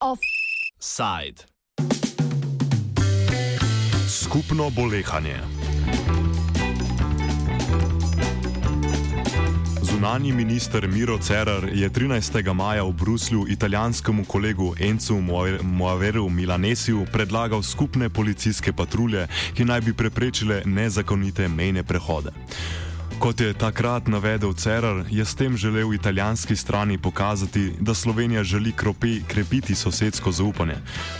Offside. Skupno bolehanje. Zunani minister Miro Cerar je 13. maja v Bruslju italijanskemu kolegu Encu Moaveru Milanesiju predlagal skupne policijske patrulje, ki naj bi preprečile nezakonite mejne prehode. Kot je takrat navedel Cerar, je s tem želel italijanski strani pokazati, da Slovenija želi kropi, krepiti sosedsko zaupanje.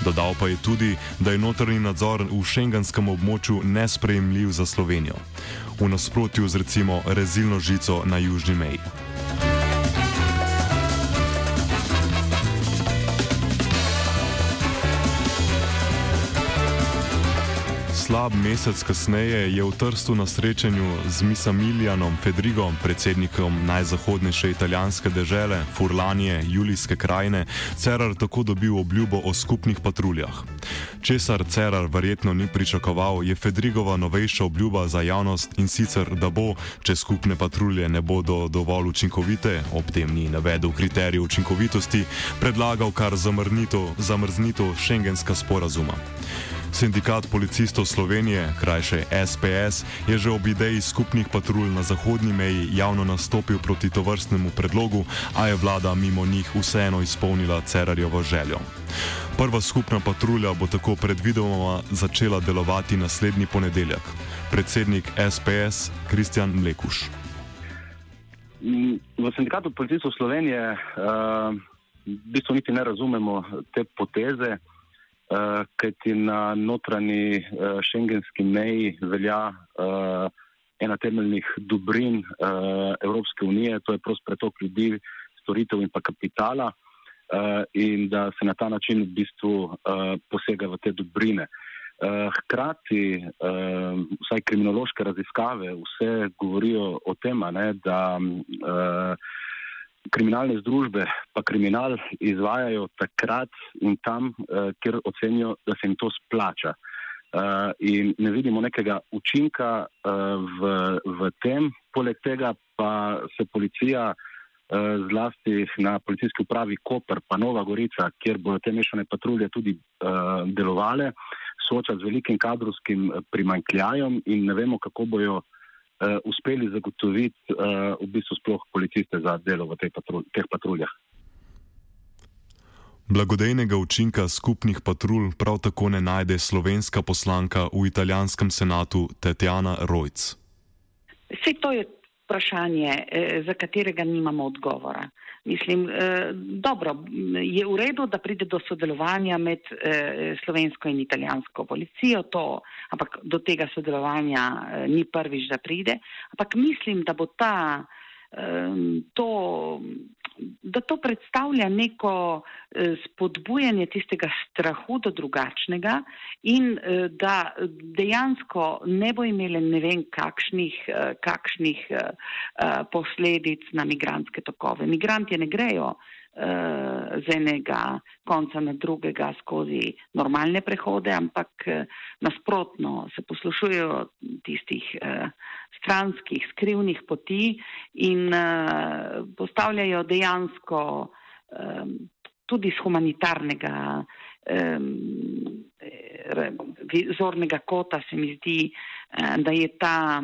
Dodal pa je tudi, da je notrni nadzor v šengenskem območju nesprejemljiv za Slovenijo. V nasprotju z recimo rezilno žico na južni meji. Slab mesec kasneje je v Trstu na srečanju z Misamilijanom Fedrigom, predsednikom najzahodnejše italijanske dežele, Furlanije, Julijske krajine, Cerar tako dobil obljubo o skupnih patruljah. Česar Cerar verjetno ni pričakoval, je Fedrigova novejša obljuba za javnost in sicer, da bo, če skupne patrulje ne bodo dovolj učinkovite, ob tem ni navedel kriterijev učinkovitosti, predlagal kar zamrznitev šengenska sporazuma. Sindikat policistov Slovenije, krajše SPS, je že ob ideji skupnih patrulj na zahodni meji javno nastopil proti tovrstnemu predlogu, a je vlada mimo njih vseeno izpolnila Cerarjevo željo. Prva skupna patrulja bo tako predvidoma začela delovati naslednji ponedeljek. Predsednik SPS Kristjan Mlekuš. V sindikatu policistov Slovenije uh, v bistvu niti ne razumemo te poteze. Uh, kajti na notranji uh, šengenski meji velja uh, ena temeljnih dobrin uh, Evropske unije, to je prost pretok ljudi, storitev in pa kapitala, uh, in da se na ta način v bistvu uh, posega v te dobrine. Uh, hkrati, uh, vsaj kriminološke raziskave, vse govorijo o tem, ne, da uh, kriminalne združbe pa kriminal izvajajo takrat in tam, uh, kjer ocenijo, da se jim to splača. Uh, in ne vidimo nekega učinka uh, v, v tem, poleg tega pa se policija, zlasti na policijski upravi Koper, pa Nova Gorica, kjer bodo te mešane patrulje tudi uh, delovale, sooča z velikim kadrovskim primankljajem in ne vemo, kako bojo uh, uspeli zagotoviti uh, v bistvu sploh policiste za delo v patrul teh patruljah. Blagodejnega učinka skupnih patrulj prav tako ne najde slovenska poslanka v italijanskem senatu Tatjana Rojc. Vse to je vprašanje, eh, za katerega nimamo odgovora. Mislim, eh, dobro, je v redu, da pride do sodelovanja med eh, slovensko in italijansko policijo, to, ampak do tega sodelovanja ni prvič, da pride. Ampak mislim, da bo ta, to da to predstavlja neko eh, spodbujanje tistega strahu do drugačnega in eh, da dejansko ne bo imele ne vem kakšnih, eh, kakšnih posledic na migranske tokove. Migranti ne grejo z enega konca na drugega skozi normalne prehode, ampak nasprotno se poslušujejo tistih stranskih, skrivnih poti in postavljajo dejansko tudi z humanitarnega zornega kota se mi zdi, da je ta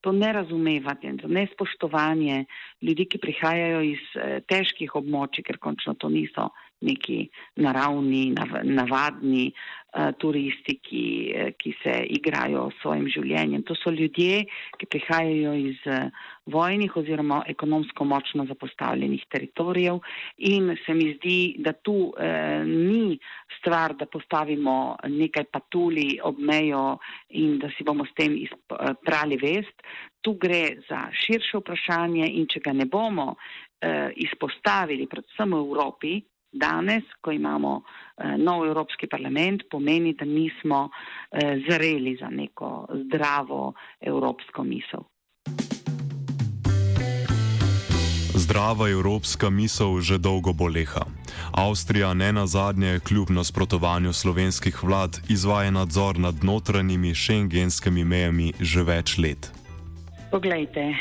to nerazumevanje, to nespoštovanje ljudi, ki prihajajo iz težkih območij, ker končno to niso neki naravni, navadni uh, turisti, ki, eh, ki se igrajo s svojim življenjem. To so ljudje, ki prihajajo iz uh, vojnih oziroma ekonomsko močno zapostavljenih teritorijev in se mi zdi, da tu uh, ni stvar, da postavimo nekaj patuli ob mejo in da si bomo s tem izprali vest. Tu gre za širše vprašanje in če ga ne bomo uh, izpostavili, predvsem v Evropi, danes, ko imamo eh, nov Evropski parlament, pomeni, da nismo eh, zreli za neko zdravo evropsko misel. Zdrava evropska misel že dolgo boleha. Avstrija ne na zadnje, kljub nasprotovanju slovenskih vlad, izvaja nadzor nad notranjimi šengenskimi mejami že več let. Poglejte,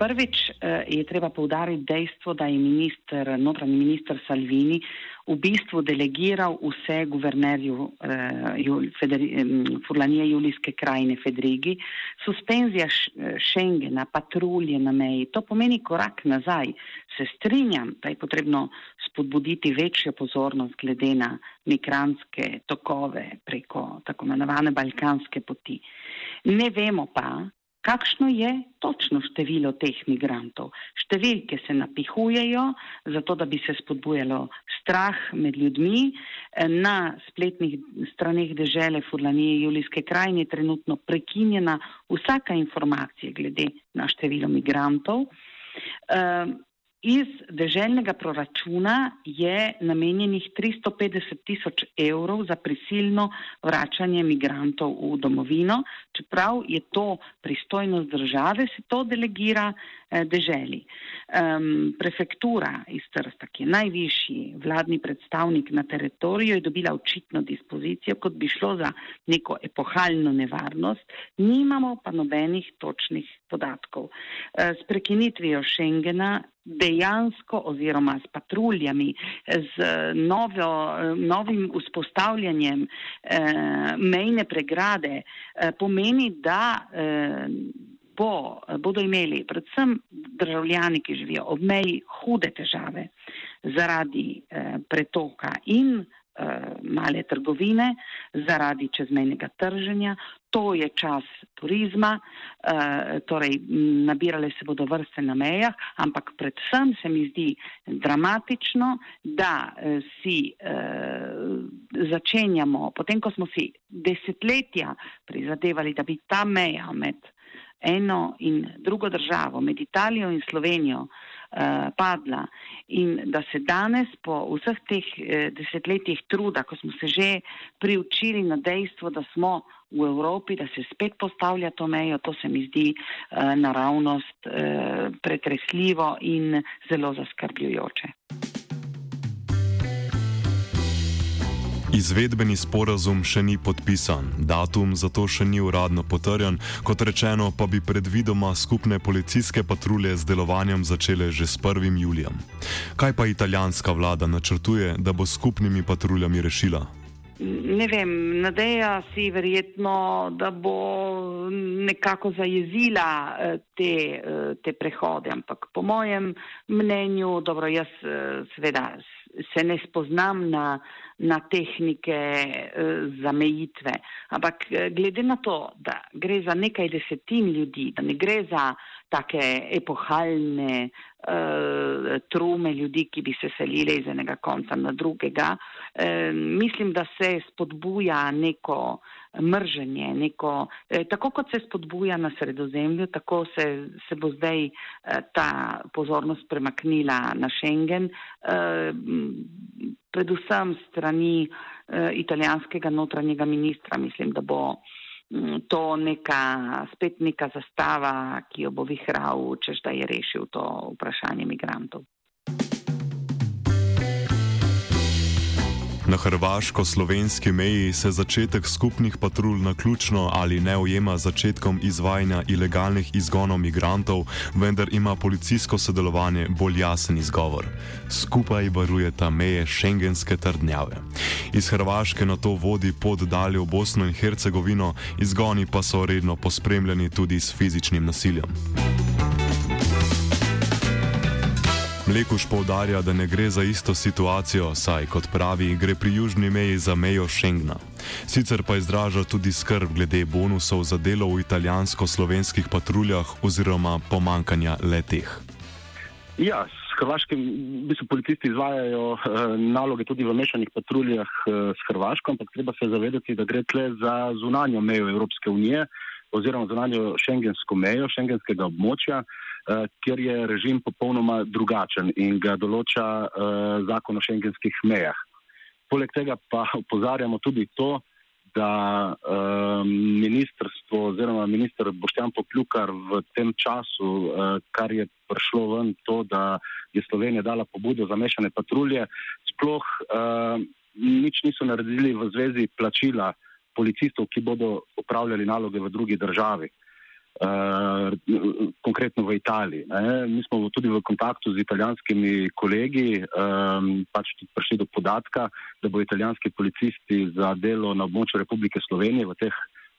prvič eh, je treba povdariti dejstvo, da je minister, notranji minister Salvini v bistvu delegiral vse guvernerju eh, Furlanije Julijske krajine Fedrigi, suspenzija Schengena, patrulje na meji, to pomeni korak nazaj. Se strinjam, da je potrebno spodbuditi večjo pozornost glede na migranske tokove preko tako imenovane balkanske poti. Ne vemo pa, Kakšno je točno število teh migrantov? Številke se napihujejo, zato da bi se spodbujalo strah med ljudmi. Na spletnih straneh dežele Furlanije Julijske krajine je trenutno prekinjena vsaka informacija glede na število migrantov. Iz državnega proračuna je namenjenih 350 tisoč evrov za prisilno vračanje migrantov v domovino, čeprav je to pristojnost države, se to delegira eh, deželi. Um, prefektura iz Trsta, ki je najvišji vladni predstavnik na teritoriju, je dobila očitno dispozicijo, kot bi šlo za neko epohalno nevarnost, nimamo pa nobenih točnih podatkov. Uh, s prekinitvijo Schengena dejansko oziroma s patruljami, z novo, novim vzpostavljanjem eh, mejne pregrade eh, pomeni, da eh, bo, bodo imeli predvsem državljani, ki živijo ob meji, hude težave zaradi eh, pretoka in Eh, male trgovine zaradi čezmejnega trženja. To je čas turizma, eh, torej nabirale se bodo vrste na mejah, ampak predvsem se mi zdi dramatično, da eh, si začenjamo, potem ko smo si desetletja prizadevali, da bi ta meja med eno in drugo državo, med Italijo in Slovenijo, Eh, padla in da se danes po vseh teh eh, desetletjih truda, ko smo se že priučili na dejstvo, da smo v Evropi, da se spet postavlja to mejo, to se mi zdi eh, naravnost pretresljivo in zelo zaskrbljujoče. Izvedbeni sporazum še ni podpisan, datum zato še ni uradno potrjen, kot rečeno pa bi predvidoma skupne policijske patrulje z delovanjem začele že s 1. julijem. Kaj pa italijanska vlada načrtuje, da bo skupnimi patruljami rešila? Ne vem, nadeja si verjetno, da bo nekako zajezila eh, te, eh, te prehode, ampak po mojem mnenju, dobro, jaz eh, seveda se ne spoznam na, na tehnike e, zamejitve. Ampak eh, glede na to, da gre za nekaj desetin ljudi, da ne gre za take epohalne e, trume ljudi, ki bi se selili iz enega konca na drugega, e, mislim, da se spodbuja neko mrženje, neko, eh, tako kot se spodbuja na sredozemlju, tako se, se bo zdaj eh, ta pozornost premaknila na Schengen, eh, predvsem strani eh, italijanskega notranjega ministra. Mislim, da bo hm, to neka, spet neka zastava, ki jo bo vihral, čež da je rešil to vprašanje migrantov. Na hrvaško-slovenski meji se začetek skupnih patrulj na ključno ali ne ujema začetkom izvajanja ilegalnih izgonov migrantov, vendar ima policijsko sodelovanje bolj jasen izgovor. Skupaj varujeta meje šengenske trdnjave. Iz Hrvaške na to vodi pot dalje v Bosno in Hercegovino, izgoni pa so redno pospremljeni tudi s fizičnim nasiljem. Mlekuš povdarja, da ne gre za isto situacijo, saj, kot pravi, gre pri južni meji za mejo Schengna. Sicer pa izraža tudi skrb glede bonusov za delo v italijansko-slovenskih patruljah oziroma pomankanja leteh. Ja, s Hrvaškim v bistvu policisti izvajajo eh, naloge tudi v mešanih patruljah eh, s Hrvaško, ampak treba se zavedati, da gre tle za zunanjo mejo Evropske unije oziroma zunanjo šengensko mejo, šengenskega območja. Eh, kjer je režim popolnoma drugačen in ga določa uh, zakon o šengenskih mejah. Poleg tega pa upozarjamo tudi to, da uh, ministrstvo oziroma minister Boštjan Poklukar v tem času, kar je prišlo ven to, da je Slovenija dala pobudo za mešane patrulje, sploh nič niso naredili v zvezi plačila policistov, ki bodo upravljali naloge v drugi državi. Uh, konkretno v Italiji. Ne. Mi smo tudi v kontaktu z italijanskimi kolegi, um, pač prišli do podatka, da bo italijanski policisti za delo na območju Republike Slovenije v teh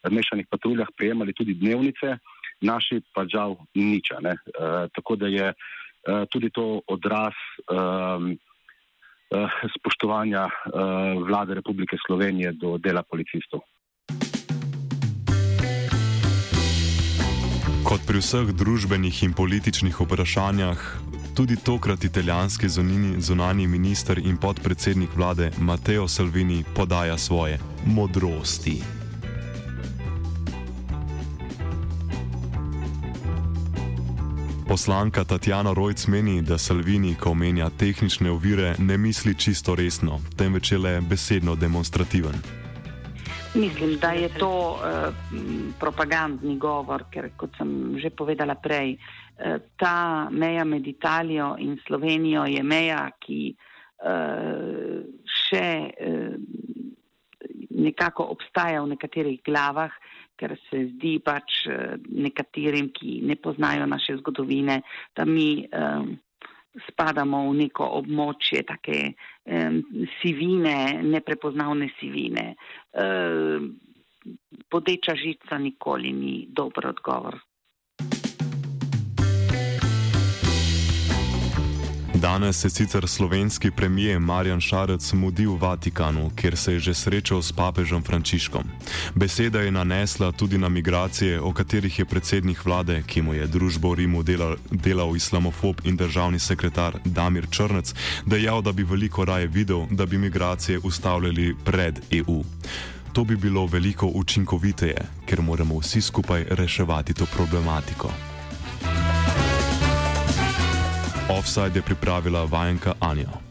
mešanih patruljah prejemali tudi dnevnice, naši pa žal niča. Uh, tako da je uh, tudi to odraz um, uh, spoštovanja uh, vlade Republike Slovenije do dela policistov. Kot pri vseh družbenih in političnih vprašanjah, tudi tokrat italijanski zunani minister in podpredsednik vlade Matteo Salvini podaja svoje modrosti. Poslanka Tatjana Rojc meni, da Salvini, ko omenja tehnične ovire, ne misli čisto resno, temveč je le besedno demonstrativen. Mislim, da je to uh, propagandni govor, ker kot sem že povedala prej, uh, ta meja med Italijo in Slovenijo je meja, ki uh, še uh, nekako obstaja v nekaterih glavah, ker se zdi pač uh, nekaterim, ki ne poznajo naše zgodovine, da mi. Uh, spadamo v neko območje take um, sivine, neprepoznavne sivine. Um, podeča žica nikoli ni dober odgovor. Danes se sicer slovenski premijer Marjan Šarec mudi v Vatikanu, kjer se je že srečal s papežem Frančiškom. Beseda je nanesla tudi na migracije, o katerih je predsednik vlade, ki mu je družbo Rimu delal, delal islamofob in državni sekretar Damir Črnec, dejal, da bi veliko raje videl, da bi migracije ustavljali pred EU. To bi bilo veliko učinkoviteje, ker moramo vsi skupaj reševati to problematiko. Offside je pripravila vajenka Anja.